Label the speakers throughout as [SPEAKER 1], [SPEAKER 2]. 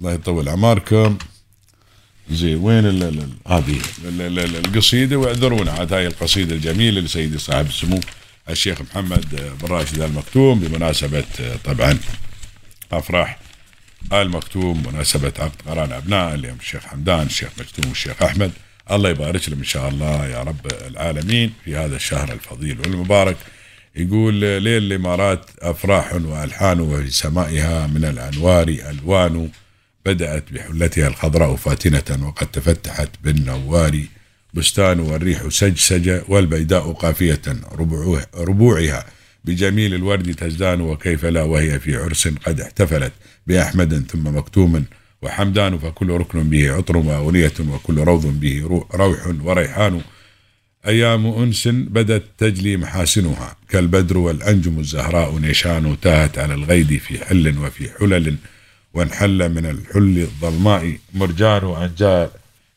[SPEAKER 1] الله يطول اعماركم زين وين ال- ال- ال- هذه؟ ال- ال- ال- القصيدة واعذرونا عاد هاي القصيدة الجميلة لسيدي صاحب السمو الشيخ محمد بن راشد المكتوم بمناسبة طبعا أفراح ال مكتوم مناسبة عقد قران أبناء اليوم الشيخ حمدان الشيخ مكتوم والشيخ أحمد. الله يبارك لهم إن شاء الله يا رب العالمين في هذا الشهر الفضيل والمبارك. يقول ليل الإمارات أفراح وألحان وفي سمائها من الأنوار ألوان بدأت بحلتها الخضراء فاتنة وقد تفتحت بالنوار بستان والريح سجسج والبيداء قافية ربوعها, ربوعها. بجميل الورد تزدان وكيف لا وهي في عرس قد احتفلت بأحمد ثم مكتوم وحمدان فكل ركن به عطر وأغنية وكل روض به رو- روح وريحان. أيام أنس بدت تجلي محاسنها كالبدر والأنجم الزهراء نيشان تاهت على الغيد في حل وفي حلل. وانحل من الحل الظلماء مرجان وأنجال.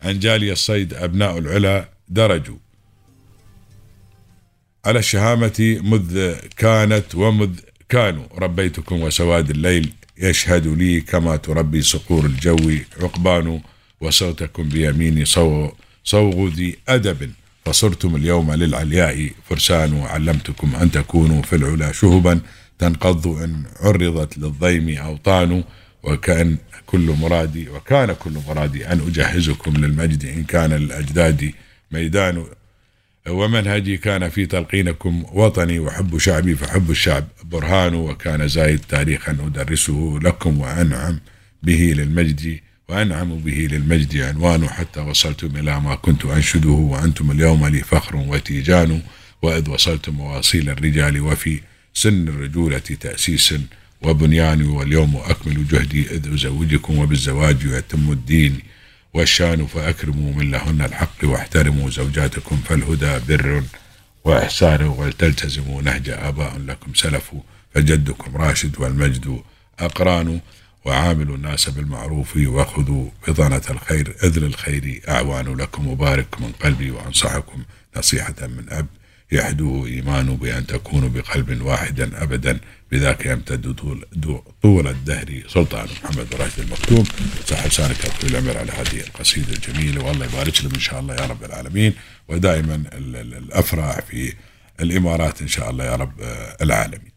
[SPEAKER 1] أنجالي الصيد أبناء العلا درجوا. على الشهامة مذ كانت ومذ كانوا. ربيتكم وسواد الليل يشهد لي كما تربي صقور الجو عقبان وصوتكم بيميني صو صوغ ذي أدب. فصرتم اليوم للعلياء فرسان وعلمتكم أن تكونوا في العلا شهبا. تنقض إن عرضت للضيم أوطان وكأن كل مرادي وكان كل مرادي أن أجهزكم للمجد إن كان للأجداد ميدان. ومنهجي كان في تلقينكم وطني وحب شعبي فحب الشعب برهان. وكان زايد تاريخا أدرسه لكم وأنعم به للمجد وأنعم به للمجد عنوان. حتى وصلتم إلى ما كنت أنشده وأنتم اليوم لي فخر وتيجان. وإذ وصلتم مواصيل الرجال وفي سن الرجولة تأسيس وبنيان واليوم أكمل جهدي إذ أزوجكم وبالزواج يتم الدين والشأن فأكرموا من لهن الحق واحترموا زوجاتكم فالهدى بر وإحسان ولتلتزموا نهج آباء لكم سلف فجدكم راشد والمجد أقران وعاملوا الناس بالمعروف وخذوا بطانة الخير إذ للخير أعوان لكم مبارك من قلبي وأنصحكم نصيحة من أب يحدوه إيمان بأن تكونوا بقلب واحدا أبدا بذاك يمتد طول, طول الدهر سلطان محمد راشد المكتوم صح لسانك طويل العمر على هذه القصيدة الجميلة والله يبارك لهم إن شاء الله يا رب العالمين. ودائما ال- ال- الأفراح في الإمارات إن شاء الله يا رب العالمين.